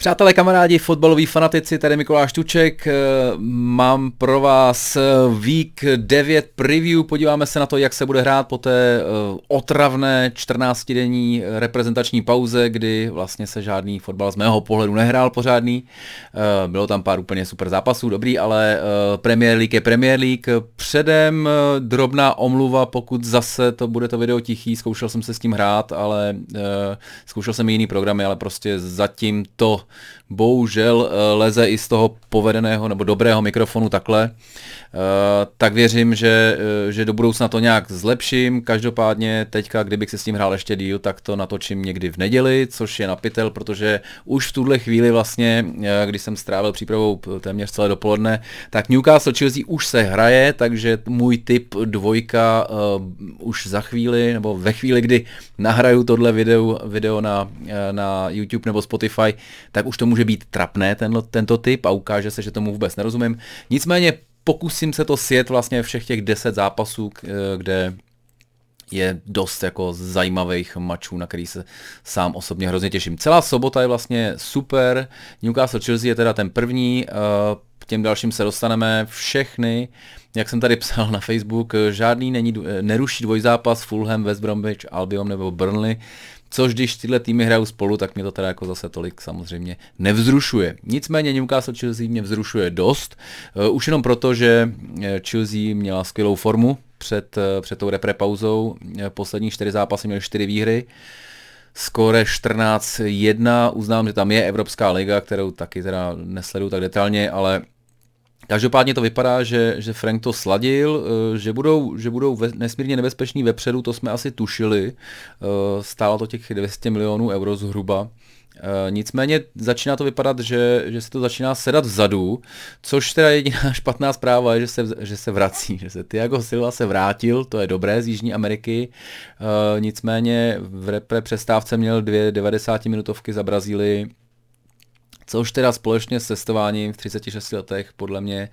Přátelé, kamarádi, fotbaloví fanatici, tady Mikuláš Tuček. Eh, mám pro vás eh, Week 9 preview. Podíváme se na to, jak se bude hrát po té eh, otravné 14-denní reprezentační pauze, kdy vlastně se žádný fotbal z mého pohledu nehrál pořádný. Bylo tam pár úplně super zápasů, dobrý, ale Premier League je Premier League. Předem drobná omluva, pokud zase to bude to video tichý, zkoušel jsem se s tím hrát, ale zkoušel jsem i jiný programy, ale prostě zatím to bohužel eh, leze i z toho povedeného nebo dobrého mikrofonu takhle. Eh, tak věřím, že, eh, že do budoucna to nějak zlepším. Každopádně teďka, kdybych se s tím hrál ještě díl, tak to natočím někdy v neděli, což je napitel, protože už v tuhle chvíli vlastně, když jsem strávil přípravou téměř celé dopoledne, tak Newcastle Chelsea už se hraje, takže můj tip dvojka uh, už za chvíli, nebo ve chvíli, kdy nahraju tohle video, video na, na YouTube nebo Spotify, tak už to může být trapné, tenlo, tento typ a ukáže se, že tomu vůbec nerozumím. Nicméně pokusím se to sjet vlastně všech těch 10 zápasů, eh, kde je dost jako zajímavých mačů, na který se sám osobně hrozně těším. Celá sobota je vlastně super, Newcastle Chelsea je teda ten první, k eh, těm dalším se dostaneme všechny, jak jsem tady psal na Facebook, žádný není, neruší dvojzápas Fulham, West Bromwich, Albion nebo Burnley, Což když tyhle týmy hrajou spolu, tak mě to teda jako zase tolik samozřejmě nevzrušuje. Nicméně Newcastle Chelsea mě vzrušuje dost, uh, už jenom proto, že eh, Chelsea měla skvělou formu před, uh, před tou repre pauzou. Poslední čtyři zápasy měly čtyři výhry. Skore 14-1, uznám, že tam je Evropská liga, kterou taky teda nesleduju tak detailně, ale Každopádně to vypadá, že, že Frank to sladil, eh, že budou, že budou nesmírně nebezpeční vepředu, to jsme asi tušili. Eh, stálo to těch 200 milionů euro zhruba. Eh, nicméně začíná to vypadat, že, že se to začíná sedat vzadu, což teda jediná špatná zpráva je, že se, že se vrací, že se Tiago Silva se vrátil, to je dobré z Jižní Ameriky, nicméně v repre přestávce měl dvě 90 minutovky za Brazílii, což teda společně s testováním v 36 letech podle mě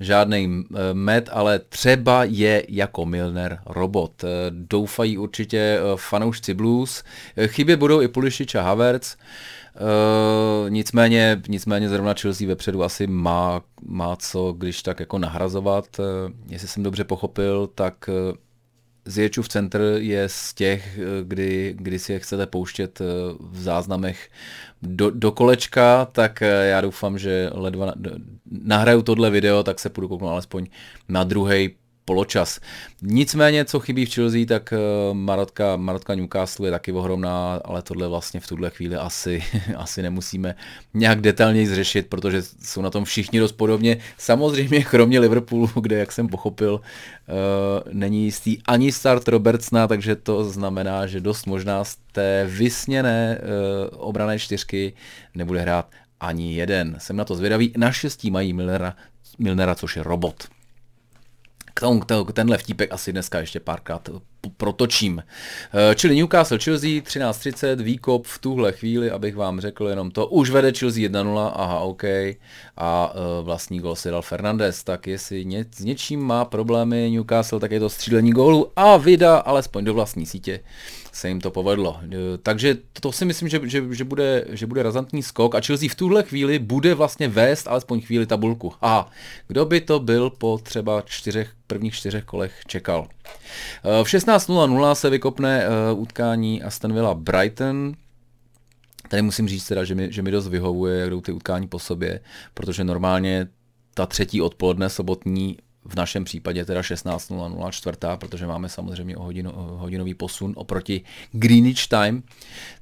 žádný med, ale třeba je jako Milner robot. Eh, doufají určitě eh, fanoušci blues, chybě budou i Pulišič a Havertz, Uh, nicméně, nicméně zrovna Chelsea vepředu asi má, má co, když tak jako nahrazovat. Uh, jestli jsem dobře pochopil, tak uh, Zječův centr je z těch, kdy, kdy si je chcete pouštět v záznamech. Do, do kolečka, tak eh, já doufám, že ledva nahraju tohle video, tak se půjdu kouknout alespoň na druhý poločas. Nicméně, co chybí v Chelsea, tak eh, Marotka, Marotka Newcastle je taky ohromná, ale tohle vlastně v tuhle chvíli asi, asi nemusíme nějak detailněji zřešit, protože jsou na tom všichni dost podobně. Samozřejmě kromě Liverpoolu, kde, jak jsem pochopil, eh, není jistý ani start Robertsna, takže to znamená, že dost možná z té vysněné eh, obrané čtyřky nebude hrát ani jeden. Jsem na to zvědavý. Naštěstí mají Milnera, Milnera což je robot. K tomu, tenhle vtípek asi dneska ještě párkrát protočím. Eh, čili Newcastle Chelsea 13.30, výkop v tuhle chvíli, abych vám řekl jenom to. Už vede Chelsea 1-0, aha, OK. A uh, vlastní gol si dal Fernandez, tak jestli ně, s něčím má problémy Newcastle, tak je to střílení gólu a vida alespoň do vlastní sítě se jim to povedlo. Eh, takže to si myslím, že, že, že, bude, že bude razantní skok a Chelsea v tuhle chvíli bude vlastně vést alespoň chvíli tabulku. A kdo by to byl po třeba čtyřech, prvních čtyřech kolech čekal. V 16.00 se vykopne uh, utkání Aston Villa Brighton. Tady musím říct teda, že mi, že mi dost vyhovuje, jak jdou ty utkání po sobě, protože normálně ta třetí odpoledne sobotní v našem případě teda 16.00 čtvrtá, protože máme samozřejmě o hodinu, o hodinový posun oproti Greenwich Time,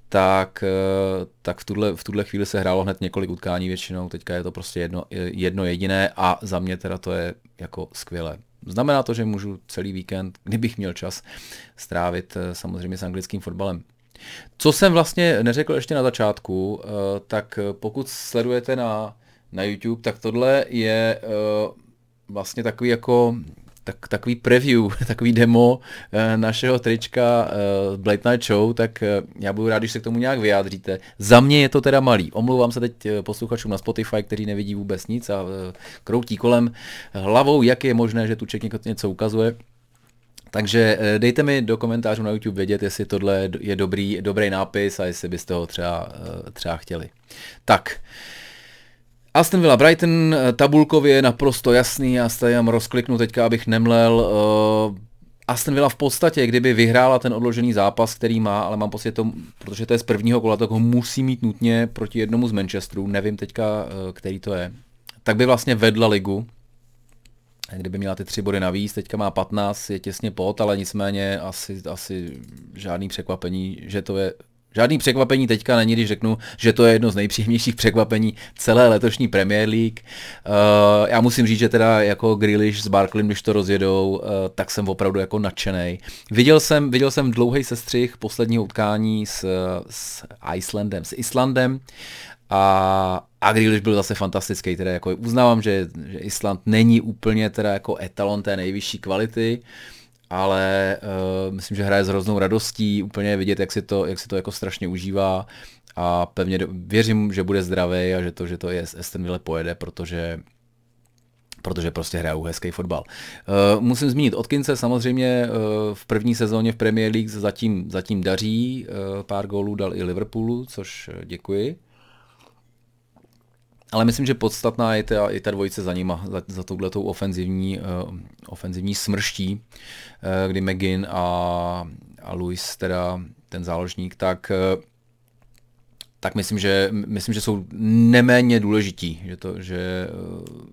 tak, eh, tak v, tuhle, v tuhle chvíli se hrálo hned několik utkání většinou, teďka je to prostě jedno, jedno jediné a za mě teda to je jako skvělé. Znamená to, že můžu celý víkend, kdybych měl čas, strávit eh, samozřejmě s anglickým fotbalem. Co jsem vlastně neřekl ještě na začátku, eh, tak pokud sledujete na, na YouTube, tak tohle je eh, vlastně takový jako tak, takový preview, takový demo eh, našeho trička eh, Blade Night Show, tak eh, já budu rád, když se k tomu nějak vyjádříte. Za mě je to teda malý. Omlouvám se teď posluchačům na Spotify, kteří nevidí vůbec nic a kroutí kolem hlavou, jak je možné, že tu Ček něco ukazuje. Takže dejte mi do komentářů na YouTube vědět, jestli tohle je dobrý, dobrý nápis a jestli byste ho třeba, třeba chtěli. Tak, Aston Villa Brighton eh, tabulkově naprosto jasný, já se tam rozkliknu teďka, abych nemlel. Aston Villa v podstatě, kdyby vyhrála ten odložený zápas, který má, ale mám pocit, to, protože to je z prvního kola, tak ho musí mít nutně proti jednomu z Manchesterů, nevím teďka, který to je, tak by vlastně vedla ligu, kdyby měla ty tři body navíc, teďka má 15, je těsně pod, ale nicméně asi, asi žádný překvapení, že to je Žádný překvapení teďka není, když řeknu, že to je jedno z nejpříjemnějších překvapení celé letošní Premier League. Uh, já musím říct, že teda jako Grealish s Barklem, když to rozjedou, uh, tak jsem opravdu jako nadšený. Viděl jsem, viděl jsem dlouhý sestřih posledního utkání s, s Icelandem, s Islandem a, a Grealish byl zase fantastický, teda jako uznávám, že, že Island není úplně teda jako etalon té nejvyšší kvality, ale uh, myslím, že hraje s hroznou radostí, úplně vidět, jak si to, jak si to jako strašně užívá a pevně do, věřím, že bude zdravý a že to, že to je Aston pojede, protože protože prostě hrajou hezký fotbal. Uh, musím zmínit Odkince, samozřejmě uh, v první sezóně v Premier League zatím, zatím daří, uh, pár gólů dal i Liverpoolu, což děkuji. Ale myslím, že podstatná je ta, je ta dvojice za nima, za, za touhletou ofenzivní, uh, ofenzivní smrští, uh, kdy McGinn a, a Luis, teda ten záložník, tak uh, tak myslím, že, myslím, že jsou neméně důležití, že, to, že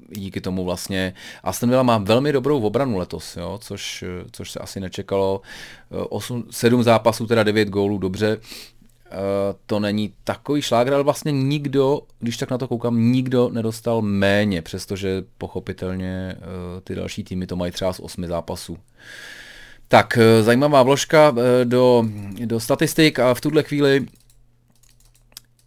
díky tomu vlastně Aston Villa má velmi dobrou obranu letos, jo, což, což se asi nečekalo. 8, 7 zápasů, teda 9 gólů, dobře, to není takový šlágr, ale vlastně nikdo, když tak na to koukám, nikdo nedostal méně, přestože pochopitelně uh, ty další týmy to mají třeba z osmi zápasů. Tak, uh, zajímavá vložka do, do statistik a v tuhle chvíli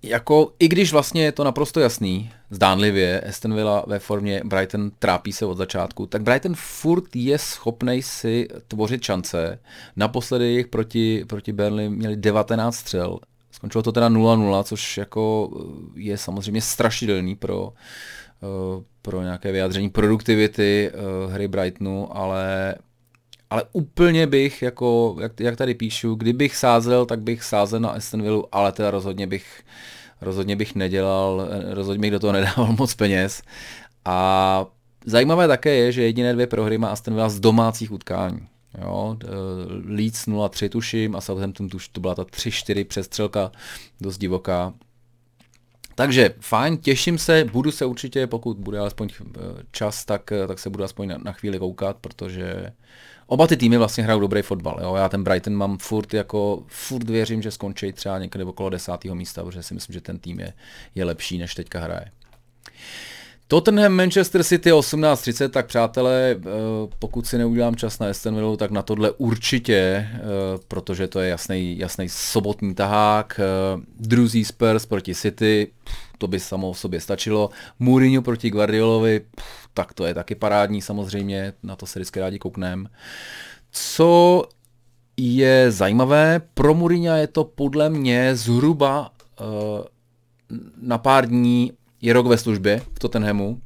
jako, i když vlastně je to naprosto jasný, zdánlivě, Aston Villa ve formě Brighton trápí se od začátku, tak Brighton furt je schopný si tvořit šance. Naposledy jich proti, proti Burnley měli 19 střel, Skončilo to teda 0-0, což jako eh, je samozřejmě strašidelný pro, eh, pro nějaké vyjádření produktivity eh, hry Brightonu, ale ale úplně bych, jako, jak, jak tady píšu, kdybych sázel, tak bych sázel na Aston Villa, ale teda rozhodně bych, rozhodně bych nedělal, rozhodně bych do toho nedával moc peněz. A zajímavé také je, že jediné dvě prohry má Aston Villa z domácích utkání. Jo, Leeds 0-3 tuším a Southampton tuš, to byla ta 3-4 přestřelka, dost divoká. Takže fajn, těším se, budu se určitě, pokud bude alespoň eh, čas, tak, eh, tak se budu aspoň na, na chvíli koukat, protože oba ty týmy vlastně hrajou dobrý fotbal. Jo? Já ten Brighton mám furt jako, furt věřím, že skončí třeba někde okolo desátého místa, protože si myslím, že ten tým je, je lepší, než teďka hraje. Tottenham Manchester City 18.30, tak přátelé, eh, pokud si neudělám čas na Aston Villa, tak na tohle určitě, eh, protože to je jasný, jasný sobotní tahák. Eh, druzí Spurs proti City, to by samo o sobě stačilo. Mourinho proti Guardiolovi, tak to je taky parádní samozřejmě, na to se vždycky rádi koukneme. Co je zajímavé, pro Mourinho je to podle mě zhruba na pár dní je rok ve službě v Tottenhamu.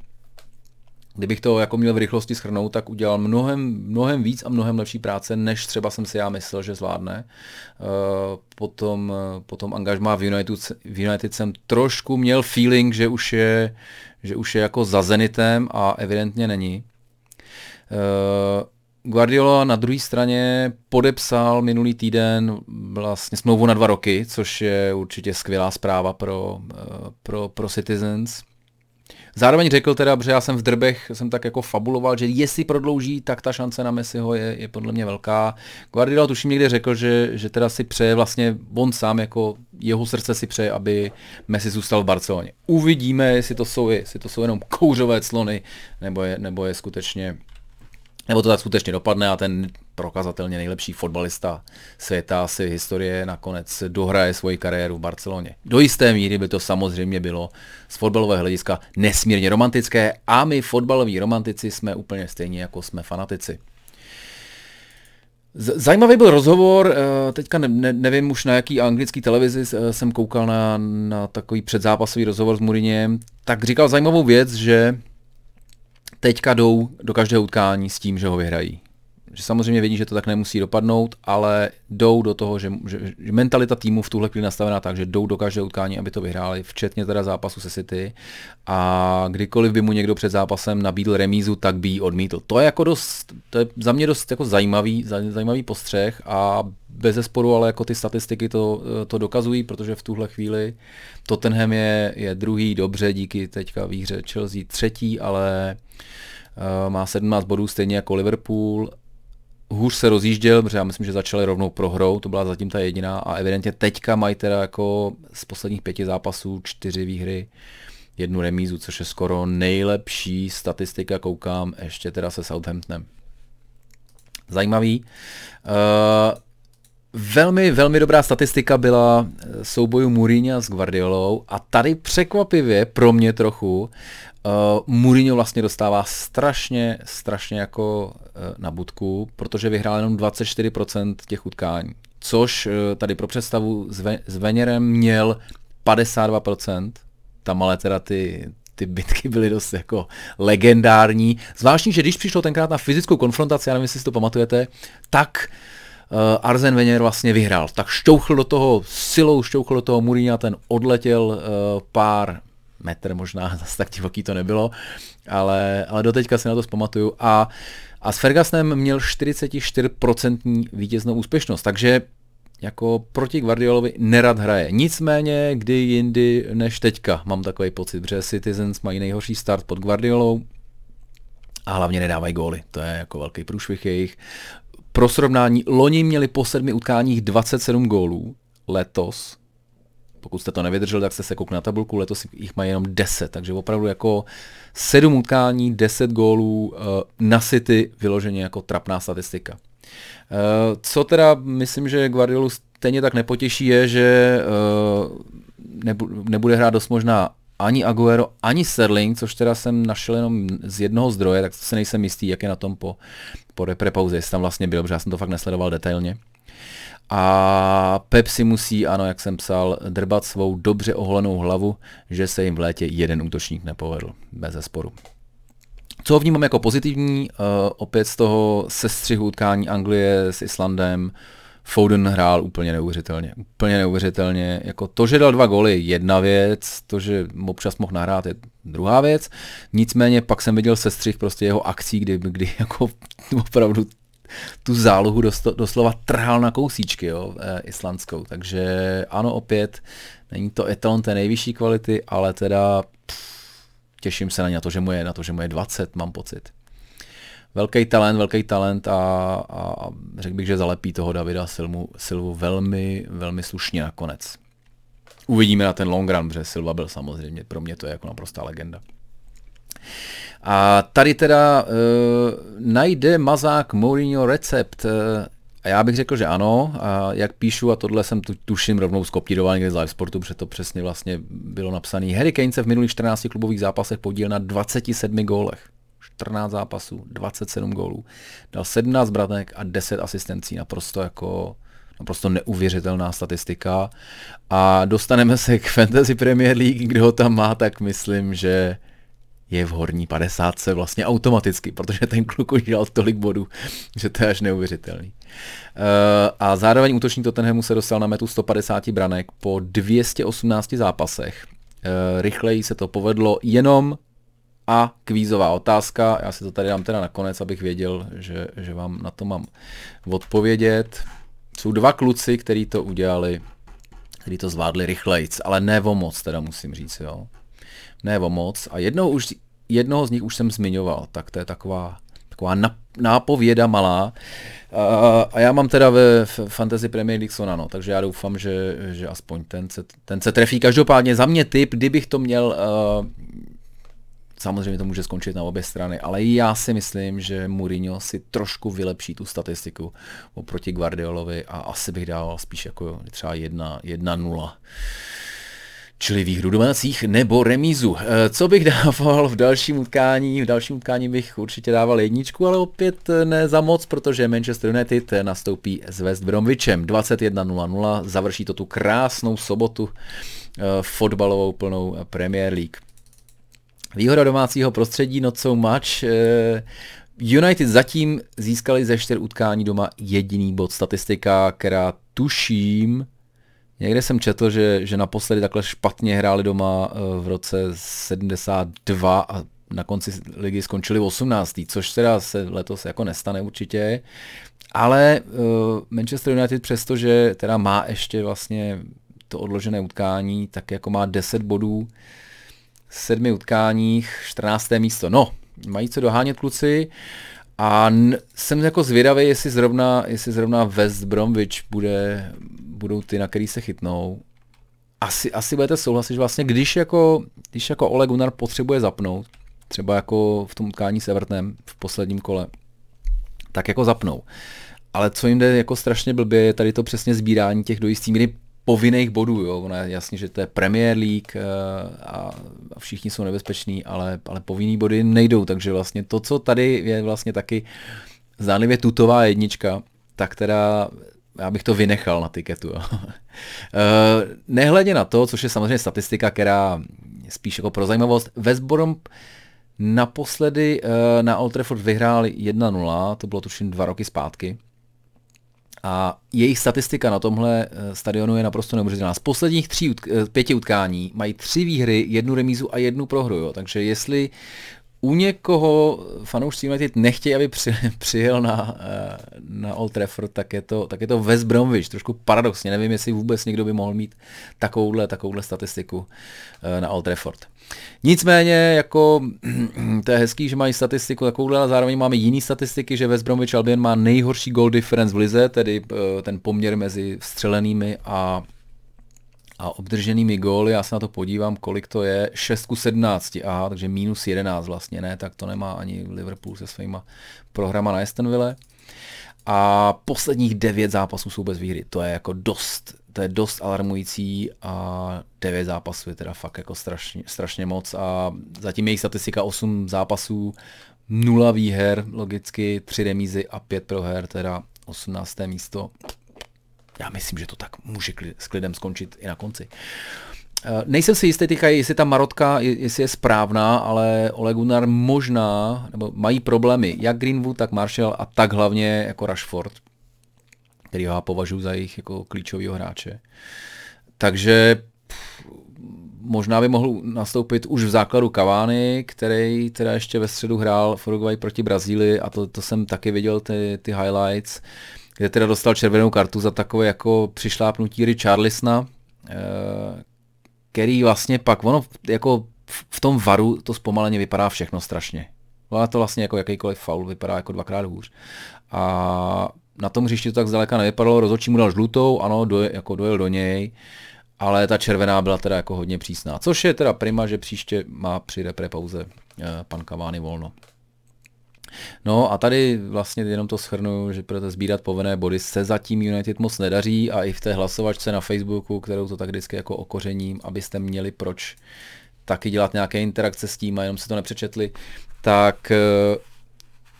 Kdybych to jako měl v rychlosti schrnout, tak udělal mnohem, mnohem víc a mnohem lepší práce, než třeba jsem si já myslel, že zvládne. Eh, potom, potom angažmá v United, v United jsem trošku měl feeling, že už je, že už je jako za Zenitem a evidentně není. Eh, Guardiola na druhé straně podepsal minulý týden vlastně smlouvu na dva roky, což je určitě skvělá zpráva pro, eh, pro, pro Citizens. Zároveň řekl teda, že já jsem v drbech, jsem tak jako fabuloval, že jestli prodlouží, tak ta šance na Messiho je, je podle mě velká. Guardiola tuším někde řekl, že, že teda si přeje vlastně on sám, jako jeho srdce si přeje, aby Messi zůstal v Barceloně. Uvidíme, jestli to jsou, jestli to jsou jenom kouřové clony, nebo je, nebo je skutečně nebo to tak skutečně dopadne a ten prokazatelně nejlepší fotbalista světa si historie nakonec dohraje svoji kariéru v Barceloně. Do jisté míry by to samozřejmě bylo z fotbalového hlediska nesmírně romantické a my fotbaloví romantici jsme úplně stejní jako jsme fanatici. Zajímavý byl rozhovor, eh, teďka ne, ne, nevím už na jaký anglický televizi eh, jsem koukal na, na takový předzápasový rozhovor s Mourinhem, tak říkal zajímavou věc, že teďka jdou do každého utkání s tím, že ho vyhrají. že samozřejmě vědí, že to tak nemusí dopadnout, ale jdou do toho, že, že, že mentalita týmu v tuhle chvíli nastavená tak, že jdou do každého utkání, aby to vyhráli, včetně teda zápasu se City a kdykoliv by mu někdo před zápasem nabídl remízu, tak by ji odmítl. To je jako dost, to je za mě dost jako zajímavý, zajímavý postřeh a bez zesporu, ale jako ty statistiky to, to dokazují, protože v tuhle chvíli Tottenham je, je druhý dobře díky teďka výhře Chelsea třetí, ale uh, má 17 bodů stejně jako Liverpool. Hůř se rozjížděl, protože já myslím, že začali rovnou prohrou, to byla zatím ta jediná a evidentně teďka mají teda jako z posledních pěti zápasů čtyři výhry, jednu remízu, což je skoro nejlepší statistika, koukám, ještě teda se Southamptonem. Zajímavý. Uh, Velmi, velmi dobrá statistika byla eh, soubojů Mourinho s Guardiolou a tady překvapivě pro mě trochu uh, Mourinho vlastně dostává strašně, strašně jako uh, na budku, protože vyhrál jenom 24% těch utkání, což uh, tady pro představu s, Ve- s Veněrem měl 52%, tam ale teda ty, ty bitky byly dost jako legendární. Zvláštní, že když přišlo tenkrát na fyzickou konfrontaci, já nevím, jestli si to pamatujete, tak uh, Arzen Wenger vlastně vyhrál. Tak šťouchl do toho silou, šťouchl do toho Mourinho, ten odletěl uh, pár metr možná, zase tak divoký to nebylo, ale, ale doteďka si na to zpamatuju. A, a s Fergusonem měl 44% vítěznou úspěšnost, takže jako proti Guardiolovi nerad hraje. Nicméně, kdy jindy než teďka, mám takový pocit, protože Citizens mají nejhorší start pod Guardiolou, a hlavně nedávají góly. To je jako velký průšvih jejich. Pro srovnání, loni měli po sedmi utkáních 27 gólů, letos, pokud jste to nevydrželi, tak jste se koukli na tabulku, letos jich mají jenom 10, takže opravdu jako 7 utkání, 10 gólů uh, na City vyloženě jako trapná statistika. Uh, co teda myslím, že Guardiolu stejně tak nepotěší je, že uh, nebude hrát dost možná ani Aguero, ani Sterling, což teda jsem našel jenom z jednoho zdroje, tak se nejsem jistý, jak je na tom po, po repre pauze, jestli tam vlastně byl, protože já jsem to fakt nesledoval detailně. A Pep si musí, ano, jak jsem psal, drbat svou dobře oholenou hlavu, že se jim v létě jeden útočník nepovedl, bez zesporu. Co vnímám jako pozitivní, uh, opět z toho sestřihu utkání Anglie s Islandem, Foden hrál úplně neuvěřitelně. Úplně neuvěřitelně. Jako to, že dal dva goly, jedna věc, to, že občas mohl nahrát, je druhá věc. Nicméně pak jsem viděl sestřih prostě jeho akcí, kdy, kdy jako opravdu tu zálohu doslova trhal na kousíčky, jo, eh, islandskou. Takže ano, opět, není to etalon té nejvyšší kvality, ale teda pff, těším se na, ně, na to, že mu je, na to, že mu je 20, mám pocit velký talent, velký talent a, a řekl bych, že zalepí toho Davida Silvu, Silvu velmi, velmi slušně nakonec. Uvidíme na ten long run, protože Silva byl samozřejmě, pro mě to je jako naprostá legenda. A tady teda uh, najde mazák Mourinho recept. Uh, a já bych řekl, že ano. A jak píšu, a tohle jsem tu, tuším rovnou skopíroval někde z live sportu, protože to přesně vlastně bylo napsané. Harry Kane se v minulých 14 klubových zápasech podíl na 27 gólech. 14 zápasů, 27 gólů, dal 17 branek a 10 asistencí, naprosto jako naprosto neuvěřitelná statistika. A dostaneme se k Fantasy Premier League, kdo ho tam má, tak myslím, že je v horní 50 vlastně automaticky, protože ten kluk už dělal tolik bodů, že to je až neuvěřitelný. Uh, a zároveň útočník Tottenhamu se dostal na metu 150 branek po 218 zápasech. Uh, rychleji se to povedlo jenom a kvízová otázka. Já si to tady dám teda nakonec, abych věděl, že, že vám na to mám odpovědět. Jsou dva kluci, kteří to udělali, kteří to zvládli rychlejc, ale ne o moc, teda musím říct, jo. Ne o moc. A jednou už, jednoho z nich už jsem zmiňoval, tak to je taková, taková nápověda malá. A já mám teda ve Fantasy Premier League Sonano, takže já doufám, že, že aspoň ten se, ten se trefí. Každopádně za mě typ, kdybych to měl uh, Samozřejmě to může skončit na obě strany, ale já si myslím, že Mourinho si trošku vylepší tu statistiku oproti Guardiolovi a asi bych dával spíš jako třeba 1-0 čili výhru domácích nebo remízu. Eh, co bych dával v dalším utkání? V dalším utkání bych určitě dával jedničku, ale opět ne za moc, protože Manchester United nastoupí s West Bromwichem 21.00, završí to tu krásnou sobotu eh, fotbalovou plnou Premier League. Výhoda domácího prostředí not so much. Eh, United zatím získali ze čtyř utkání doma jediný bod. Statistika, která tuším, někde jsem četl, že, že naposledy takhle špatně hráli doma eh, v roce 72 a na konci ligy skončili 18. Což teda se letos jako nestane určitě. Ale uh, Manchester United přestože teda má ještě vlastně to odložené utkání, tak jako má 10 bodů sedmi utkáních, 14. místo. No, mají co dohánět kluci a jsem jako zvědavý, jestli zrovna, jestli zrovna West Bromwich bude, budou ty, na který se chytnou. Asi, asi budete souhlasit, že vlastně když jako, když jako Ole Gunnar potřebuje zapnout, třeba jako v tom utkání s Evertonem v posledním kole, tak jako zapnou. Ale co jim jde jako strašně blbě, je tady to přesně sbírání těch do jistý míry povinných bodů. Jo. Ono je jasně, že to je Premier League eh, a všichni jsou nebezpeční, ale, ale povinný body nejdou. Takže vlastně to, co tady je vlastně taky zdánlivě tutová jednička, tak teda já bych to vynechal na tiketu. Jo. Eh, nehledě na to, což je samozřejmě statistika, která je spíš jako pro zajímavost, West naposledy eh, na Old Trafford vyhráli 1-0, to bylo tuším dva roky zpátky. A jejich statistika na tomhle eh, stadionu je naprosto neuvěřitelná. Z posledních tří, eh, pěti utkání mají tři výhry, jednu remízu a jednu prohru. Jo. Takže jestli u někoho fanoušci United nechtějí, aby při, přijel na, eh, na Old Trafford, tak je, to, tak je to West Bromwich. Trošku paradoxně, nevím, jestli vůbec někdo by mohl mít takovouhle, takovouhle statistiku eh, na Old Trafford. Nicméně, jako, to je hezký, že mají statistiku takovouhle, ale zároveň máme jiné statistiky, že West Bromwich Albion má nejhorší goal difference v lize, tedy eh, ten poměr mezi střelenými a a obdrženými góly, já se na to podívám, kolik to je, 6 ku 17, aha, takže minus 11 vlastně, ne, tak to nemá ani Liverpool se svýma programa na Astonville. A posledních 9 zápasů jsou bez výhry, to je jako dost, to je dost alarmující a 9 zápasů je teda fakt jako strašně, strašně moc a zatím jejich statistika 8 zápasů, 0 výher, logicky 3 remízy a 5 proher, teda 18. místo já myslím, že to tak může s klidem skončit i na konci. Eh, nejsem si jistý teďka, jestli ta marotka, jestli je správná, ale Ole Gunnar možná, nebo mají problémy, jak Greenwood, tak Marshall a tak hlavně jako Rashford, který já považuji za jejich jako klíčového hráče. Takže možná by mohl nastoupit už v základu Cavani, který teda ještě ve středu hrál v Uruguay proti Brazílii a to, to jsem taky viděl ty, ty highlights. Uh, kde teda dostal červenou kartu za takové jako přišlápnutí Richarlisona, eh, který vlastně pak, ono jako v tom varu to zpomaleně vypadá všechno strašně. Ono to vlastně jako jakýkoliv faul vypadá jako dvakrát hůř. A na tom hřišti to tak zdaleka nevypadalo, rozhodčí mu dal žlutou, ano, doje, jako dojel do něj, ale ta červená byla teda jako hodně přísná. Což je teda prima, že příště má při repre pauze eh, pan Kavány volno. No a tady vlastně jenom to schrnu, že pro to sbírat povinné body. Se zatím United moc nedaří a i v té hlasovačce na Facebooku, kterou to tak vždycky jako okořením, abyste měli proč taky dělat nějaké interakce s tím a jenom se to nepřečetli, tak eh,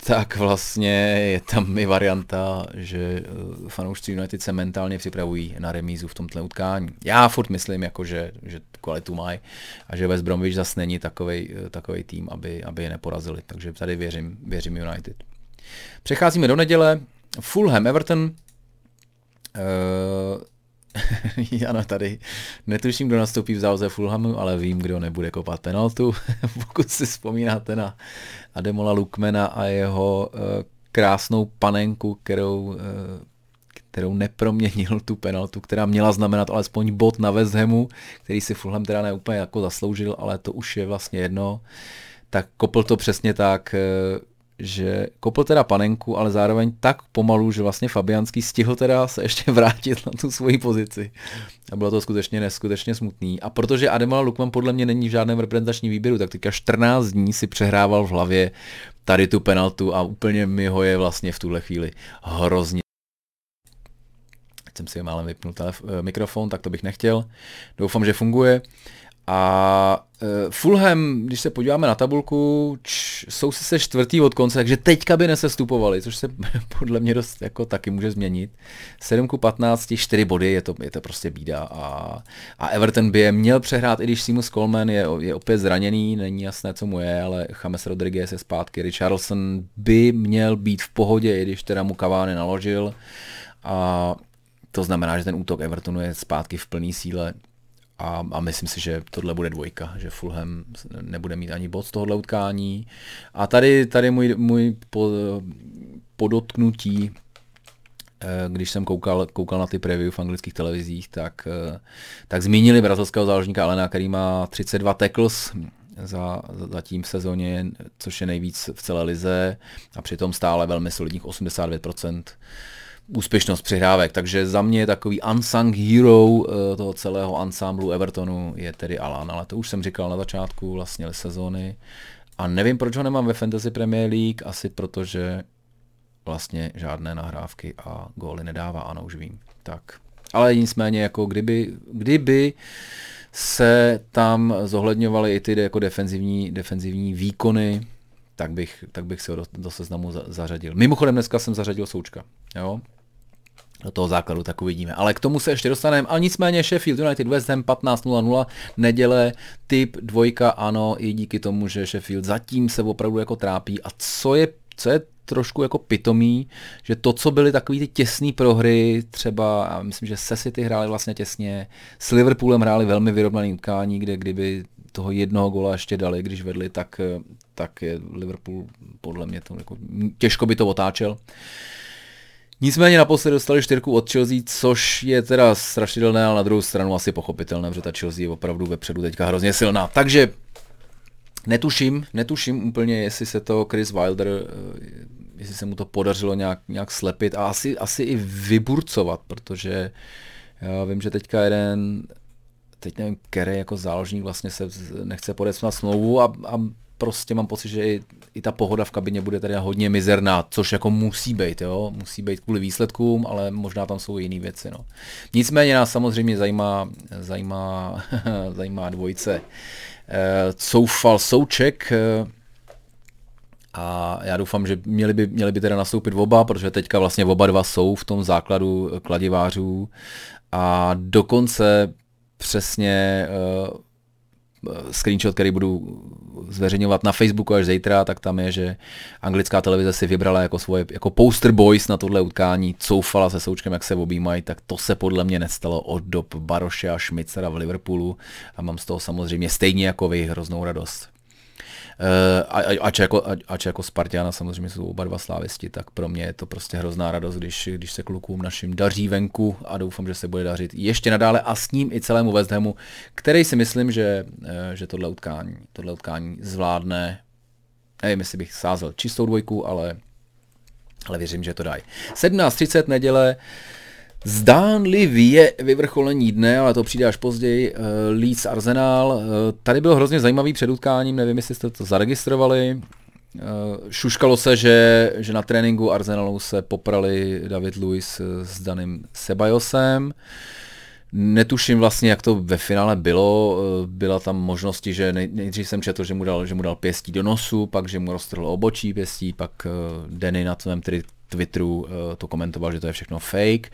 tak vlastně je tam i varianta, že eh, fanoušci United se mentálně připravují na remízu v tomto utkání. Já furt myslím, jako že, že kvalitu mají a že West Bromwich zase není takový eh, tým, aby, aby je neporazili. Takže tady věřím, věřím United. Přecházíme do neděle. Fulham Everton. Uh, Jana tady netuším, kdo nastoupí v záloze Fulhamu, ale vím, kdo nebude kopat penaltu. Pokud si vzpomínáte na Ademola Lukmena a jeho uh, krásnou panenku, kterou, uh, kterou neproměnil tu penaltu, která měla znamenat alespoň bod na West Hamu, který si Fulham teda neúplně jako zasloužil, ale to už je vlastně jedno. Tak kopl to přesně tak, uh, že kopl teda panenku, ale zároveň tak pomalu, že vlastně Fabianský stihl teda se ještě vrátit na tu svoji pozici. A bylo to skutečně neskutečně smutný. A protože Ademola Lukman podle mě není v žádném reprezentačním výběru, tak teďka 14 dní si přehrával v hlavě tady tu penaltu a úplně mi ho je vlastně v tuhle chvíli hrozně. Jsem si málem vypnul telef- mikrofon, tak to bych nechtěl. Doufám, že funguje. A uh, Fulham, když se podíváme na tabulku, č, jsou si se čtvrtý od konce, takže teďka by nesestupovali, což se podle mě dost jako taky může změnit. 7 ku 15, 4 body, je to, je to prostě bída. A, a Everton by je měl přehrát, i když Seamus Coleman je, je opět zraněný, není jasné, co mu je, ale James Rodriguez je zpátky. Richarlison by měl být v pohodě, i když teda mu Cavani naložil. A to znamená, že ten útok Evertonu je zpátky v plné síle a, a myslím si, že tohle bude dvojka, že Fulham nebude mít ani bod z tohohle utkání. A tady, tady můj, můj po, podotknutí, eh, když jsem koukal, koukal na ty preview v anglických televizích, tak, eh, tak zmínili brazilského záložníka Alena, který má 32 tackles za, za tím v sezóně, což je nejvíc v celé lize a přitom stále velmi solidních 89% úspěšnost přihrávek. Takže za mě takový unsung hero eh, toho celého ansámblu Evertonu je tedy Alan, ale to už jsem říkal na začátku vlastně sezóny. A nevím, proč ho nemám ve Fantasy Premier League, asi protože vlastně žádné nahrávky a góly nedává, ano, už vím. Tak. Ale nicméně, jako kdyby, kdyby se tam zohledňovaly i ty jako defenzivní, defenzivní výkony, tak bych, tak bych se ho do, do seznamu za, zařadil. Mimochodem dneska jsem zařadil Součka. Jo? Do toho základu, tak uvidíme. Ale k tomu se ještě dostaneme. Ale nicméně Sheffield United West Ham 15.00 neděle, typ dvojka, ano, i díky tomu, že Sheffield zatím se opravdu jako trápí. A co je, co je trošku jako pitomý, že to, co byly takový ty těsné prohry, třeba, já myslím, že se City hráli vlastně těsně, s Liverpoolem hráli velmi vyrovnaný utkání, kde kdyby toho jednoho gola ještě dali, když vedli, tak, tak je Liverpool podle mě to jako, těžko by to otáčel. Uh, Nicméně naposledy dostali čtyřku od Chelsea, což je teda strašidelné, ale na druhou stranu asi pochopitelné, protože ta Chelsea je opravdu vepředu teďka hrozně silná. Takže netuším, netuším úplně, jestli se to Chris Wilder, eh, jestli se mu to podařilo nějak, nějak slepit a asi, asi i vyburcovat, protože já vím, že teďka jeden, teď nevím, který jako záložník vlastně se nechce podepsat smlouvu a, a prostě mám pocit, že i, i ta pohoda v kabině bude tady hodně mizerná, což jako musí být, jo, musí být kvůli výsledkům, ale možná tam jsou jiné věci, no. Nicméně nás samozřejmě zajímá, zajímá, zajímá dvojice. E, Coufal Souček, e, a já doufám, že měli by, měli by teda nastoupit oba, protože teďka vlastně oba dva jsou v tom základu kladivářů a dokonce přesně uh, screenshot, který budu zveřejňovat na Facebooku až zítra, tak tam je, že anglická televize si vybrala jako svoje jako poster boys na tohle utkání, coufala se Součkem, jak se objímají, tak to se podle mě nestalo od dob Baroše a Šmicera v Liverpoolu a mám z toho samozřejmě stejně jako vy hroznou radost. Uh, ač, jako, ač jako Spartiana samozřejmě jsou oba dva slávisti, tak pro mě je to prostě hrozná radost, když, když se klukům našim daří venku a doufám, že se bude dařit ještě nadále a s ním i celému West Hamu, který si myslím, že, eh, že tohle utkání, tohle utkání zvládne. Nevím, jestli bych sázel čistou dvojku, ale, ale věřím, že to dají. 17.30 neděle, Zdánlivě vyvrcholení dne, ale to přijde až později, uh, Leeds Arsenal. Uh, tady bylo hrozně zajímavý předutkáním, nevím, jestli jste to zaregistrovali. Uh, šuškalo se, že, že na tréninku Arsenalu se poprali David Luiz s daným Sebajosem. Netuším vlastně, jak to ve finále bylo. Byla tam možnosti, že nejdřív jsem četl, že mu dal, že mu dal pěstí do nosu, pak, že mu roztrhl obočí pěstí, pak Denny na tvém Twitteru to komentoval, že to je všechno fake.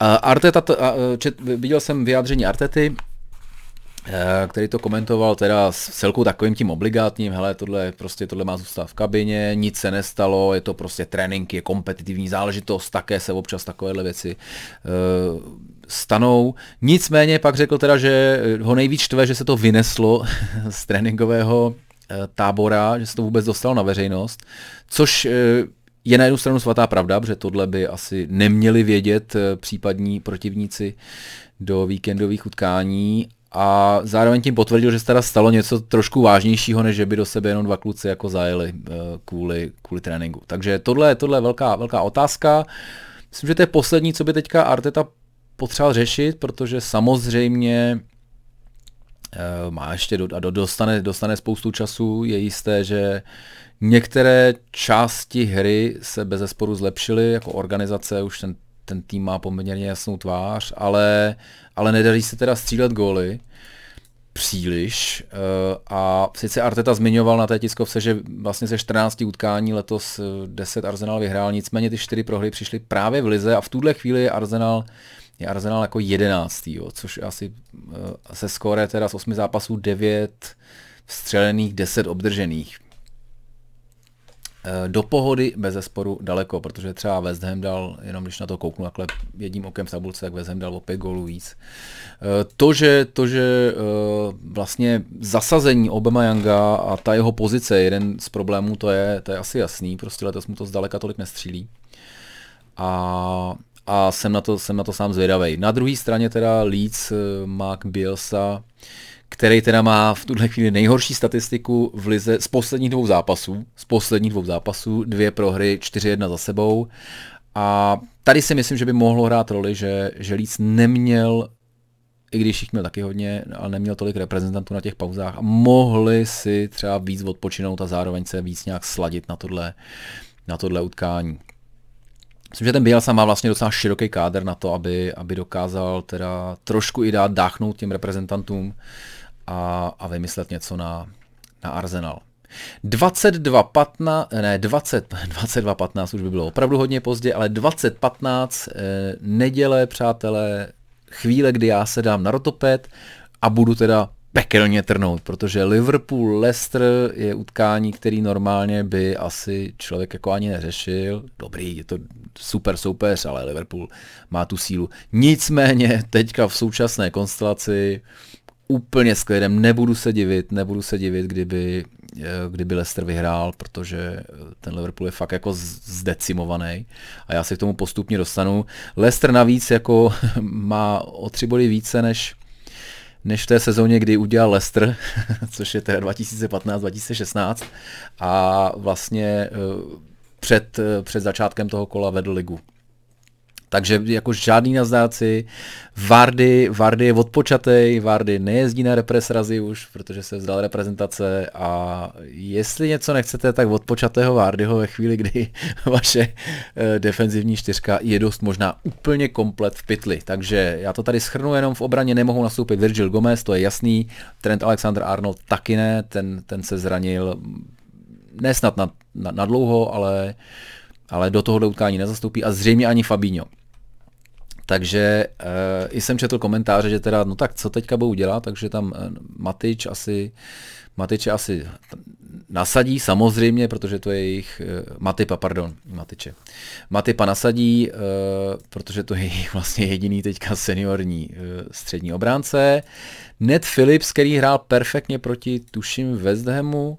Arteta, čet, viděl jsem vyjádření Artety, eh, který to komentoval teda s celkou takovým tím obligátním, hele, tohle, prostě tohle má zůstat v kabině, nic se nestalo, je to prostě trénink, je kompetitivní záležitost, také se občas takovéhle věci uh, stanou. Nicméně pak řekl teda, že ho nejvíc štve, že se to vyneslo z tréninkového tábora, že se to vůbec dostalo na veřejnost, což je na jednu stranu svatá pravda, protože tohle by asi neměli vědět eh, případní protivníci do víkendových utkání a zároveň tím potvrdil, že se teda stalo něco trošku vážnějšího, než že by do sebe jenom dva kluci jako zajeli eh, kvůli, kvůli tréninku. Takže tohle, tohle je velká, velká otázka. Myslím, že to je poslední, co by teďka Arteta potřeboval řešit, protože samozřejmě eh, má ještě do, a dostane, dostane spoustu času. Je jisté, že Některé části hry se bez zesporu zlepšily, jako organizace, už ten, ten tým má poměrně jasnou tvář, ale, ale nedaří se teda střílet góly. příliš. Eh, a sice Arteta zmiňoval na té tiskovce, že vlastně ze 14 utkání letos 10 Arsenal vyhrál, nicméně ty 4 prohry přišly právě v Lize a v tuhle chvíli je Arsenal je Arsenal jako jedenáctý, jo, což asi se skóre teda z 8 zápasů 9 vstřelených, 10 obdržených. Eh, do pohody bez zesporu daleko, protože třeba West Ham dal, jenom když na to kouknu takhle jedním okem v tabulce, tak West Ham dal o pět gólů víc. Eh, to, že, to, že eh, vlastně zasazení Obama Younga a ta jeho pozice, jeden z problémů, to je, to je asi jasný, prostě letos mu to zdaleka tolik nestřílí. A, a jsem na to, jsem na to sám zvědavý. Na druhé straně teda Leeds, Mark Bielsa, který teda má v tuhle chvíli nejhorší statistiku v lize z posledních dvou zápasů. Z posledních dvou zápasů, dvě prohry, 4-1 za sebou. A tady si myslím, že by mohlo hrát roli, že, že Leeds neměl i když jich měl taky hodně, ale neměl tolik reprezentantů na těch pauzách a mohli si třeba víc odpočinout a zároveň se víc nějak sladit na tohle, na tohle utkání. Myslím, že ten Bielsa má vlastně docela široký kádr na to, aby, aby dokázal teda trošku i dát dáchnout těm reprezentantům a, a vymyslet něco na, na Arsenal. 22.15, ne 20, 22.15 už by bylo opravdu hodně pozdě, ale 20.15 eh, neděle, přátelé, chvíle, kdy já se dám na rotopet a budu teda pekelně trnout, protože Liverpool-Leicester je utkání, který normálně by asi člověk jako ani neřešil. Dobrý, je to super soupeř, ale Liverpool má tu sílu. Nicméně teďka v současné konstelaci úplně s klidem, nebudu se divit, nebudu se divit, kdyby, eh, kdyby Leicester vyhrál, protože eh, ten Liverpool je fakt jako zdecimovaný a já se k tomu postupně dostanu. Leicester navíc jako má o tři body více než než v té sezóně, kdy udělal Leicester, což je teda 2015-2016 a vlastně eh, před, před začátkem toho kola vedl ligu. Takže jako žádný nazdáci, Vardy, Vardy je odpočatej, Vardy nejezdí na represrazy už, protože se vzdal reprezentace a jestli něco nechcete, tak odpočatého Vardyho ve chvíli, kdy vaše uh, defenzivní čtyřka je dost možná úplně komplet v pytli. Takže já to tady schrnu jenom v obraně, nemohou nastoupit Virgil Gomez, to je jasný, Trent Alexander Arnold taky ne, ten, ten se zranil nesnad na, na, na dlouho, ale ale do toho utkání nezastoupí a zřejmě ani Fabinho. Takže uh, i jsem četl komentáře, že teda, no tak co teďka budou dělat, takže tam uh, Matič asi, Matiče asi nasadí samozřejmě, protože to je jejich, uh, Matipa, pardon, Matiče. Matipa nasadí, uh, protože to je jejich vlastně jediný teďka seniorní uh, střední obránce. Ned Phillips, který hrál perfektně proti, tuším, West Hamu,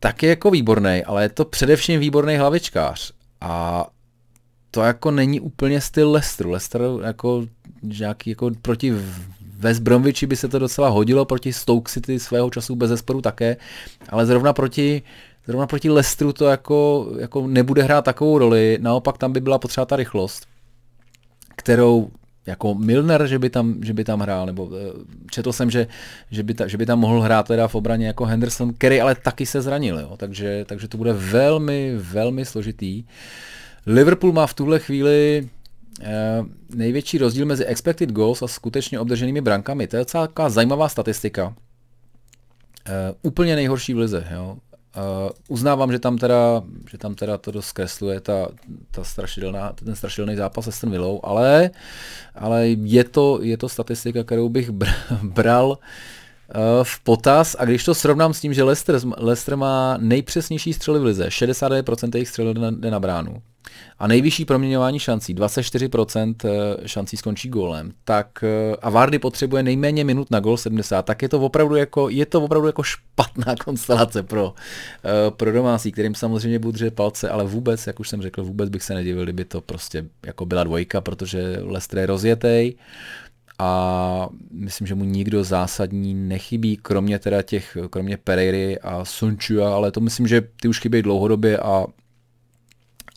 tak je jako výborný, ale je to především výborný hlavičkář. A to jako není úplně styl Leicesteru. Leicester jako nějaký jako proti West Bromwichi by se to docela hodilo, proti Stoke City svého času bez zesporu také, ale zrovna proti Zrovna proti Leicesteru to jako, jako nebude hrát takovou roli, naopak tam by byla potřeba ta rychlost, kterou jako Milner, že by tam, že by tam hrál, nebo eh, četl jsem, že, že, by ta, že by tam mohl hrát teda v obraně jako Henderson, který ale taky se zranil, jo? Takže, takže to bude velmi, velmi složitý. Uh, Liverpool má v tuhle chvíli eh, největší rozdíl mezi expected goals a skutečně obdrženými brankami. To je taková zajímavá statistika. Eh, úplně nejhorší v lize. Jo. Uh, uznávám, že tam teda, že tam teda to dost zkresluje ta, ta strašidelná, ten strašidelný zápas se Villou, ale, ale je, to, je to statistika, kterou bych bral v potaz a když to srovnám s tím, že Leicester, Leicester má nejpřesnější střely v lize, 69% jejich střel jde na bránu, a nejvyšší proměňování šancí, 24% eh, šancí skončí gólem, tak eh, a Vardy potřebuje nejméně minut na gol 70, tak je to opravdu jako, je to opravdu jako špatná konstelace pro, eh, pro domácí, kterým samozřejmě budu držet palce, ale vůbec, jak už jsem řekl, vůbec bych se nedivil, kdyby to prostě jako byla dvojka, protože Leicester je rozjetej, a myslím, že mu nikdo zásadní nechybí, kromě teda těch, kromě Pereiry a Sunčua, ale to myslím, že ty už chybějí dlouhodobě a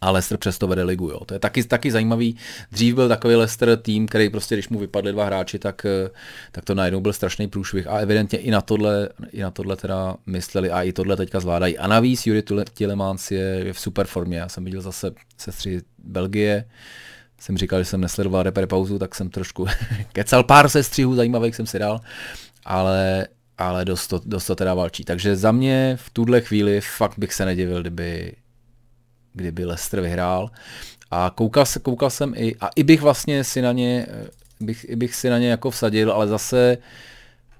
a Leicester přesto vede ligu. Jo. To je taky, taky zajímavý. Dřív byl takový Leicester tým, který prostě, když mu vypadly dva hráči, tak, eh, tak to najednou byl strašný průšvih a evidentně i na tohle, i na tohle teda mysleli a i tohle teďka zvládají. A navíc Jury Tillemans je, v super formě. Já jsem viděl zase sestři Belgie, jsem říkal, že jsem nesledoval repre pauzu, tak jsem trošku kecal pár sestřihů zajímavých jsem si dal. ale, ale dost to, dost to teda valčí. Takže za mě v tuhle chvíli fakt bych se nedivil, kdyby, kdyby Leicester vyhrál. A koukal, se, koukal jsem i, a i bych vlastně si na ně, bych, i bych si na ně jako vsadil, ale zase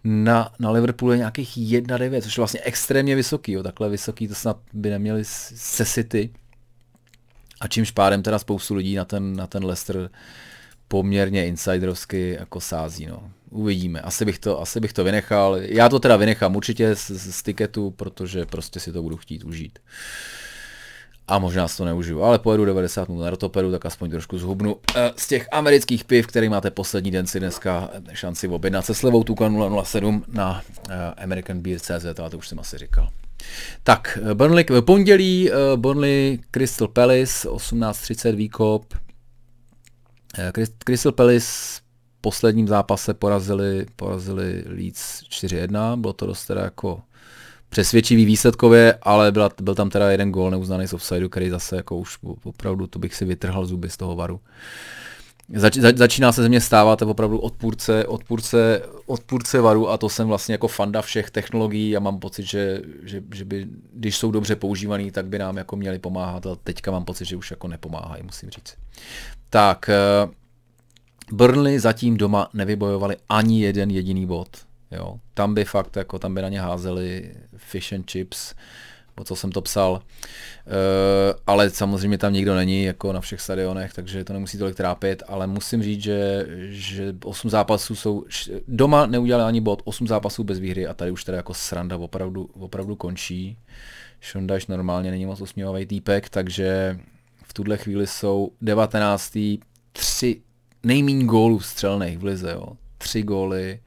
na, na Liverpoolu je nějakých 1,9, což je vlastně extrémně vysoký, jo, takhle vysoký to snad by neměli se City. A čímž pádem teda spoustu lidí na ten, na ten Leicester poměrně insiderovsky jako sází. No. Uvidíme. Asi bych, to, asi bych to vynechal. Já to teda vynechám určitě z, z tiketu, protože prostě si to budu chtít užít. A možná si to neužiju, ale pojedu 90 minut na rotoperu, tak aspoň trošku zhubnu. Eh, z těch amerických piv, který máte poslední den si dneska šanci objednat se slevou Tuka 007 na eh, American Beer CZ, ale to už jsem asi říkal. Tak, Burnley, pondělí, eh, Burnley Crystal Palace, 18.30 výkop. Eh, Crystal Palace v posledním zápase porazili, porazili Leeds 4-1, bylo to dost teda jako přesvědčivý výsledkově, ale byla, byl tam teda jeden gól neuznaný z offsideu, který zase jako už opravdu to bych si vytrhal zuby z toho varu. Zač, za, začíná se ze mě stávat opravdu odpůrce, odpůrce, odpůrce varu a to jsem vlastně jako fanda všech technologií a mám pocit, že, že, že by, když jsou dobře používaný, tak by nám jako měli pomáhat a teďka mám pocit, že už jako nepomáhají, musím říct. Tak, uh, Burnley zatím doma nevybojovali ani jeden jediný bod. Jo. Tam by fakt, jako tam by na ně házeli fish and chips. O co jsem to psal. E, ale samozřejmě tam nikdo není, jako na všech stadionech, takže to nemusí tolik trápit, ale musím říct, že, že 8 zápasů jsou, doma neudělali ani bod, 8 zápasů bez výhry a tady už teda jako sranda opravdu, opravdu končí. Šondaš normálně není moc usměvavý týpek, takže v tuhle chvíli jsou 19. tři nejmín gólů střelných v lize, jo. Tři góly,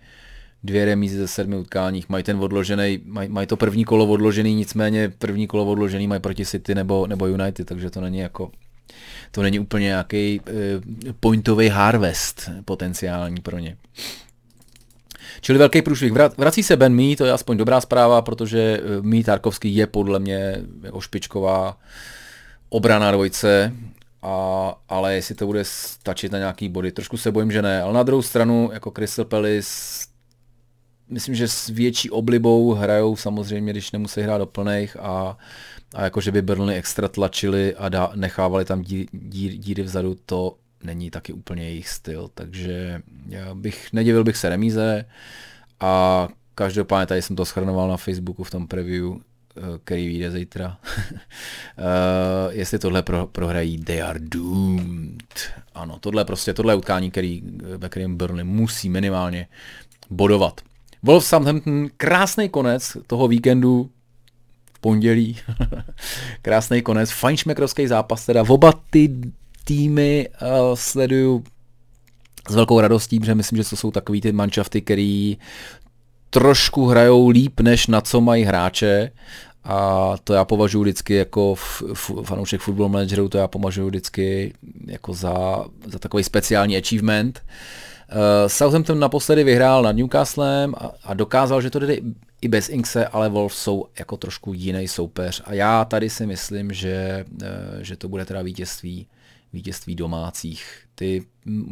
dvě remízy ze sedmi utkáních, mají ten odložený, mají, mají to první kolo odložený, nicméně první kolo odložený mají proti City nebo, nebo United, takže to není jako to není úplně nějaký uh, pointový harvest potenciální pro ně. Čili velký průšvih. Vrací se Ben Mee, to je aspoň dobrá zpráva, protože eh, Mee Tarkovský je podle mě jako špičková obrana dvojce, a, ale jestli to bude stačit na nějaký body, trošku se bojím, že ne. Ale na druhou stranu, jako Crystal Palace myslím, že s větší oblibou hrajou samozřejmě, když nemusí hrát do plných a, a jako, že by Burnley extra tlačili a dá, nechávali tam dí, dí, díry vzadu, to není taky úplně jejich styl, takže já bych, nedivil bych se remíze a každopádně tady jsem to schrnoval na Facebooku v tom preview, eh, který vyjde zítra. uh, jestli tohle pro, prohrají, they are doomed. Ano, tohle prostě, tohle je utkání, který, ve kterém Burnley musí minimálně bodovat. Wolverhampton, krásný konec toho víkendu v pondělí. krásný konec, fajnšmekrovský zápas, teda oba ty týmy uh, sleduju s velkou radostí, protože myslím, že to jsou takový ty manšafty, který trošku hrajou líp, než na co mají hráče a to já považuji vždycky jako f, f, fanoušek football managerů, to já považuji vždycky jako za, za takový speciální achievement. Uh, Southampton naposledy vyhrál nad Newcastlem a, a dokázal, že to jde i bez Inkse, ale Wolves jsou jako trošku jiný soupeř. A já tady si myslím, že, uh, že to bude teda vítězství, vítězství domácích. Ty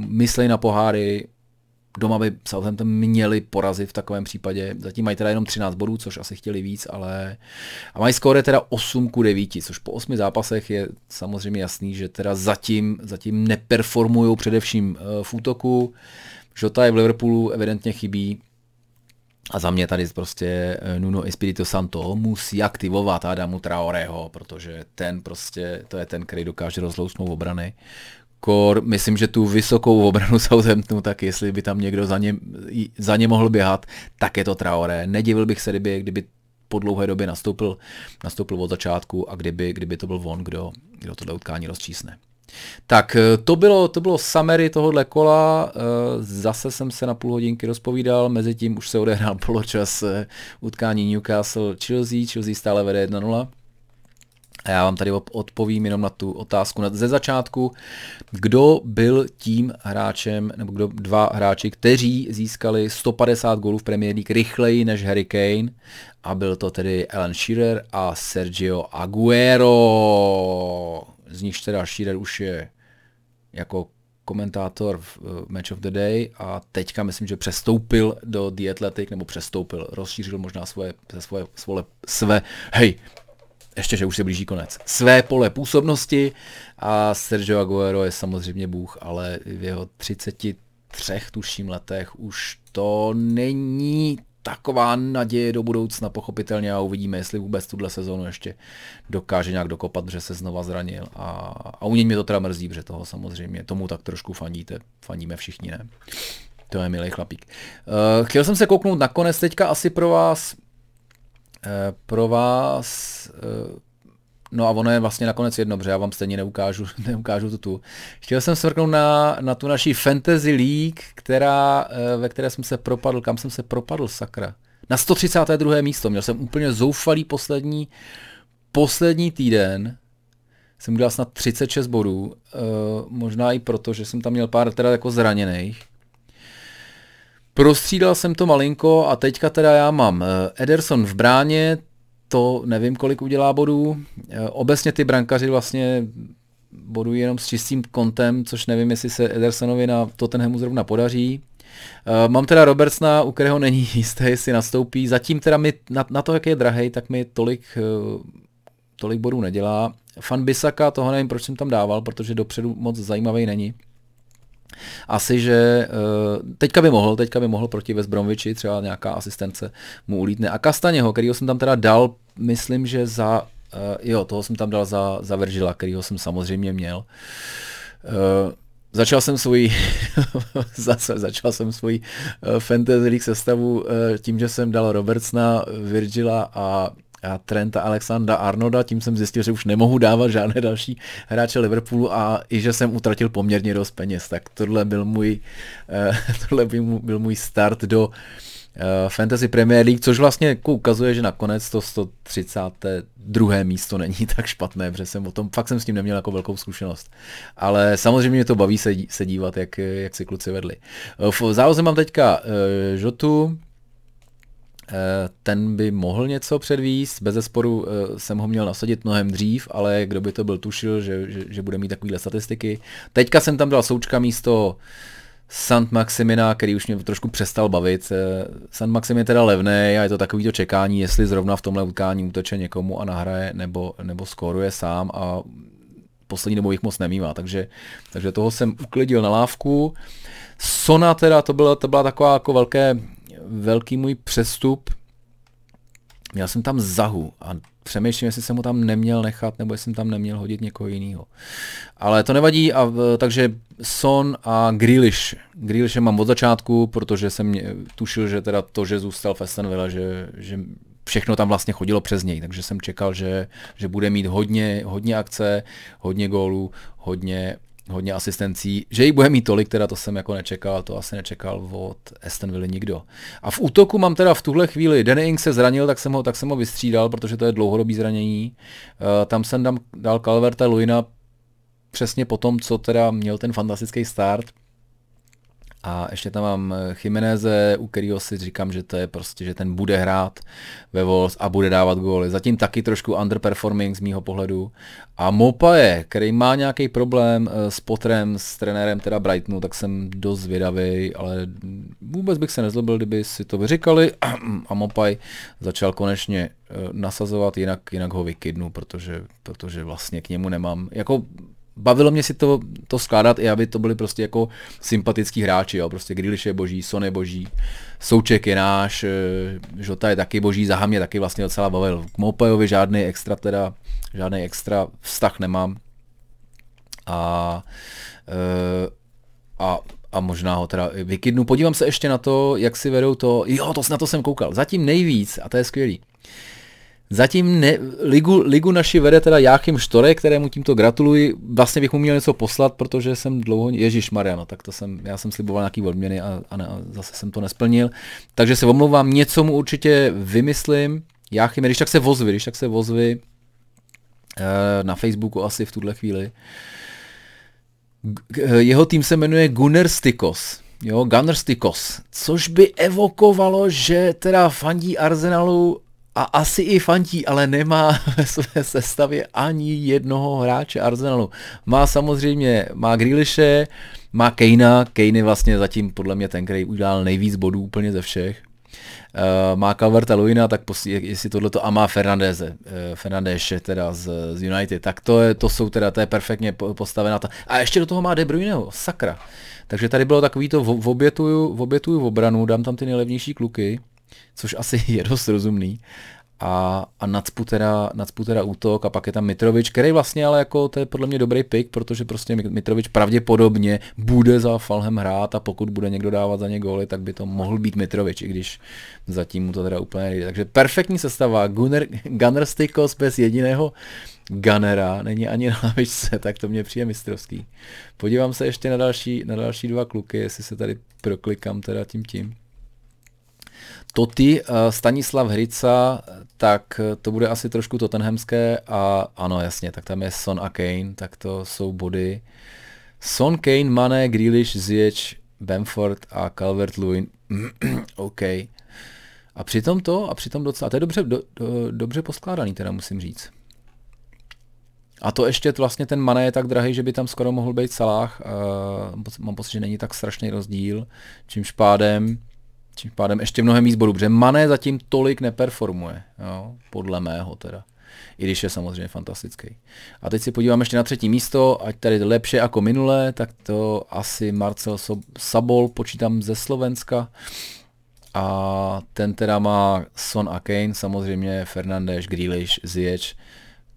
myslej na poháry, doma by Southampton měli porazit v takovém případě. Zatím mají teda jenom 13 bodů, což asi chtěli víc, ale a mají skóre teda 8 ku 9, což po 8 zápasech je samozřejmě jasný, že teda zatím, zatím neperformují především uh, v útoku. Žota je v Liverpoolu evidentně chybí, a za mě tady prostě eh, Nuno Espirito Santo musí aktivovat Adamu Traoreho, protože ten prostě, to je ten, který dokáže rozlousnout obrany kor, myslím, že tu vysokou obranu Southamptonu, tak jestli by tam někdo za ně, za ně mohl běhat, tak je to Traoré. Nedivil bych se, kdyby, kdyby po dlouhé době nastoupil, nastoupil od začátku a kdyby, kdyby to byl on, kdo, kdo tohle utkání rozčísne. Tak eh, to bylo, to bylo summary tohohle kola, eh, zase jsem se na půl hodinky rozpovídal, mezi tím už se odehrál poločas eh, utkání Newcastle-Chelsea, Chelsea stále vede 1-0. A já vám tady odpovím jenom na tu otázku ze začátku. Kdo byl tím hráčem, nebo kdo dva hráči, kteří získali 150 gólů v Premier League rychleji než Harry Kane a byl to tedy Alan Shearer a Sergio Aguero. Z nich teda Shearer už je jako komentátor v Match of the Day a teďka myslím, že přestoupil do The Athletic, nebo přestoupil, rozšířil možná svoje, svoje, svoje své, hej, ještě, že už se blíží konec, své pole působnosti a Sergio Aguero je samozřejmě bůh, ale v jeho 33 tuším letech už to není taková naděje do budoucna pochopitelně a uvidíme, jestli vůbec tuhle sezónu ještě dokáže nějak dokopat, že se znova zranil a, a u něj mě to teda mrzí, protože toho samozřejmě, tomu tak trošku fandíte, fandíme všichni, ne? To je milý chlapík. Uh, chtěl jsem se kouknout nakonec teďka asi pro vás, pro vás uh, No a ono je vlastně nakonec jedno, protože já vám stejně neukážu, neukážu to tu. Chtěl jsem svrknout na, na tu naší Fantasy League, která, eh, ve které jsem se propadl, kam jsem se propadl, sakra. Na 132. místo, měl jsem úplně zoufalý poslední, poslední týden, jsem udělal snad 36 bodů, možná i proto, že jsem tam měl pár teda jako zraněných. Prostřídal jsem to malinko a teďka teda já mám uh, Ederson v bráně, to nevím, kolik udělá bodů. E, obecně ty brankaři vlastně bodují jenom s čistým kontem, což nevím, jestli se Edersonovi na Tottenhamu zrovna podaří. E, mám teda Robertsna, u kterého není jisté, jestli nastoupí. Zatím teda mi na, na to, jak je drahej, tak mi tolik, tolik bodů nedělá. Fan Bisaka, toho nevím, proč jsem tam dával, protože dopředu moc zajímavý není. Asi, že uh, teďka by mohl, teďka by mohl proti West Bromwichi, třeba nějaká asistence mu ulítne. A Kastaněho, kterýho jsem tam teda dal, myslím, že za, uh, jo, toho jsem tam dal za, za Virgila, kterýho jsem samozřejmě měl. Uh, začal jsem zase začal jsem uh, Fantasy League sestavu tím, že jsem dal Robertsna, Virgila a Trenta Alexandra Arnolda, tím jsem zjistil, že už nemohu dávat žádné další hráče Liverpoolu a i že jsem utratil poměrně dost peněz, tak tohle byl můj, uh, tohle byl můj start do uh, Fantasy Premier League, což vlastně jako ukazuje, že nakonec to 132. místo není tak špatné, protože jsem o tom, fakt jsem s tím neměl jako velkou zkušenost. Ale samozřejmě mě to baví se, se dívat, jak, jak si kluci vedli. V závoze mám teďka uh, Žotu, Eh, ten by mohl něco předvíst, bez zesporu eh, jsem ho měl nasadit mnohem dřív, ale kdo by to byl tušil, že, že, že bude mít takovéhle statistiky. Teďka jsem tam dal součka místo Sant Maximina, který už mě trošku přestal bavit. Eh, Sant Maxim je teda levný a je to takový to čekání, jestli zrovna v tomhle utkání útoče někomu a nahraje nebo, nebo skóruje sám a poslední dobou jich moc nemývá, takže, takže toho jsem uklidil na lávku. Sona teda, to byla, to byla taková jako velké velký můj přestup. Měl jsem tam Zahu a přemýšlím, jestli jsem ho tam neměl nechat, nebo jestli jsem tam neměl hodit někoho jiného. Ale to nevadí, a, takže Son a Grealish. Grealish mám od začátku, protože jsem tušil, že teda to, že zůstal v Aston že, že všechno tam vlastně chodilo přes něj, takže jsem čekal, že, že bude mít hodně, hodně akce, hodně gólů, hodně hodně asistencí. Že jí bude mít tolik, teda to jsem jako nečekal, to asi nečekal od Aston Villa nikdo. A v útoku mám teda v tuhle chvíli, Danny Ing se zranil, tak jsem ho, tak jsem ho vystřídal, protože to je dlouhodobý zranění. Uh, tam jsem dal Calverta Luina přesně po tom, co teda měl ten fantastický start, a ještě tam mám eh, Chimeneze, u kterého si říkám, že to je prostě, že ten bude hrát ve Wolves a bude dávat góly. Zatím taky trošku underperforming z mýho pohledu. A Mopaje, který má nějaký problém eh, s Potrem, s trenérem teda Brightonu, tak jsem dost zvědavý, ale vůbec bych se nezlobil, kdyby si to vyříkali. A Mopaj začal konečně eh, nasazovat, jinak, jinak ho vykydnu, protože, protože vlastně k němu nemám. Jako bavilo mě si to, to skládat i aby to byli prostě jako sympatický hráči, jo, prostě Grealish je boží, Son je boží, Souček je náš, eh, Žota je taky boží, Zaha mě taky vlastně docela bavil. K Mopajovi žádný extra teda, žádný extra vztah nemám. A, eh, a a možná ho teda vykydnu. Podívám se ještě na to, jak si vedou to, jo, to na to jsem koukal. Zatím nejvíc, a to je skvělý, Zatím ne, ligu, ligu naši vede teda Jáchym Štore, kterému tímto gratuluji. Vlastně bych mu měl něco poslat, protože jsem dlouho, Ježíš Mariano, tak to jsem, já jsem sliboval nějaký odměny a, a, ne, a zase jsem to nesplnil. Takže se omlouvám, něco mu určitě vymyslím. Jáchym, když tak se vozvi, když tak se vozvi eh, na Facebooku asi v tuhle chvíli. Jeho tým se jmenuje Gunner Stikos. Jo, Gunner Stikos, což by evokovalo, že teda fandí Arsenalu a asi i fantí, ale nemá ve své sestavě ani jednoho hráče Arsenalu. Má samozřejmě, má Grealishe, má Kejna, je vlastně zatím podle mě ten, který udělal nejvíc bodů úplně ze všech. Uh, má Calverta Luina, tak pos, jestli tohleto a má Fernandeze, uh, Fernandéše teda z, z United, tak to, je, to jsou teda, to je perfektně postavená ta. A ještě do toho má De Bruyneho, sakra. Takže tady bylo takový to, v, obětuju, v obětuju v obranu, dám tam ty nejlevnější kluky, což asi je dost rozumný a, a nacpu, teda, nacpu teda útok a pak je tam Mitrovič, který vlastně ale jako to je podle mě dobrý pick, protože prostě Mitrovič pravděpodobně bude za Falhem hrát a pokud bude někdo dávat za ně góly, tak by to mohl být Mitrovič, i když zatím mu to teda úplně nejde. Takže perfektní sestava, Gunner, Gunner Stykos bez jediného Gunnera, není ani na lavičce, tak to mě přijde mistrovský. Podívám se ještě na další, na další dva kluky, jestli se tady proklikám teda tím tím. Toty, uh, Stanislav Hrica, tak to bude asi trošku tottenhamské a ano, jasně, tak tam je Son a Kane, tak to jsou body. Son, Kane, Mane, Grealish, Ziyech, Bamford a Calvert-Lewin. OK. A přitom to, a přitom docela, to je dobře, do, do, dobře poskládaný, teda musím říct. A to ještě vlastně ten Mane je tak drahý, že by tam skoro mohl být Salah. Uh, mám pocit, že není tak strašný rozdíl, čímž pádem tím pádem ještě mnohem víc bodů, protože Mané zatím tolik neperformuje, jo, podle mého teda. I když je samozřejmě fantastický. A teď si podívám ještě na třetí místo, ať tady lepší jako minule, tak to asi Marcel Sabol, počítám ze Slovenska. A ten teda má Son a Kane, samozřejmě Fernandes, Grealish, Ziyech,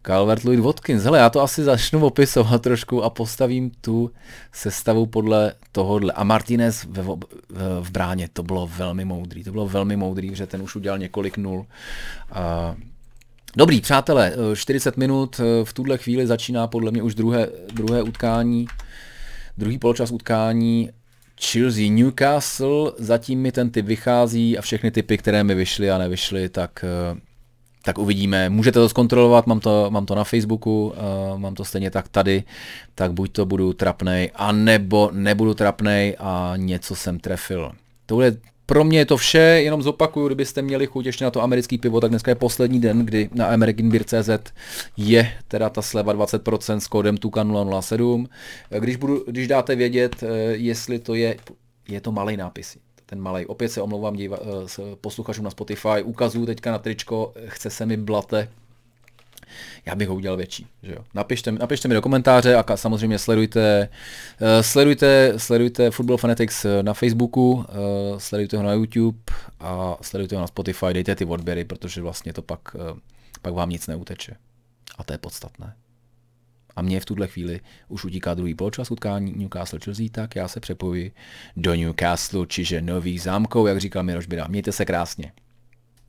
Calvert Louis Watkins. Hele, já to asi začnu opisovat trošku a postavím tu sestavu podle tohohle. A Martinez v, v, v bráně, to bylo velmi moudrý. To bylo velmi moudrý, že ten už udělal několik nul. A Dobrý, přátelé, 40 minut v tuhle chvíli začíná podle mě už druhé, druhé utkání, druhý poločas utkání Chelsea Newcastle, zatím mi ten typ vychází a všechny typy, které mi vyšly a nevyšly, tak tak uvidíme. Můžete to zkontrolovat, mám to, mám to na Facebooku, uh, mám to stejně tak tady, tak buď to budu trapnej, a nebo nebudu trapnej a něco jsem trefil. To je pro mě je to vše, jenom zopakuju, kdybyste měli chuť ještě na to americký pivo, tak dneska je poslední den, kdy na AmericanBeer.cz je teda ta sleva 20% s kódem TUKA007. Když, budu, když dáte vědět, eh, jestli to je, je to malý nápis, ten malý. Opět se omlouvám díva, eh, posluchačům na Spotify, ukazuju teďka na tričko, chce se mi blate, já bych ho udělal větší. Že jo? Napište, napište mi do komentáře a samozřejmě sledujte, uh, sledujte, sledujte Football Fanatics eh, na Facebooku, sledujte ho na YouTube a sledujte ho na Spotify, dejte ty odběry, protože vlastně to pak, pak vám nic neuteče. A to je podstatné a mě v tuhle chvíli už utíká druhý poločas utkání Newcastle Chelsea, tak já se přepojuji do Newcastle, čiže nový zámkou, jak říkal Miroš Bida. Mějte se krásně.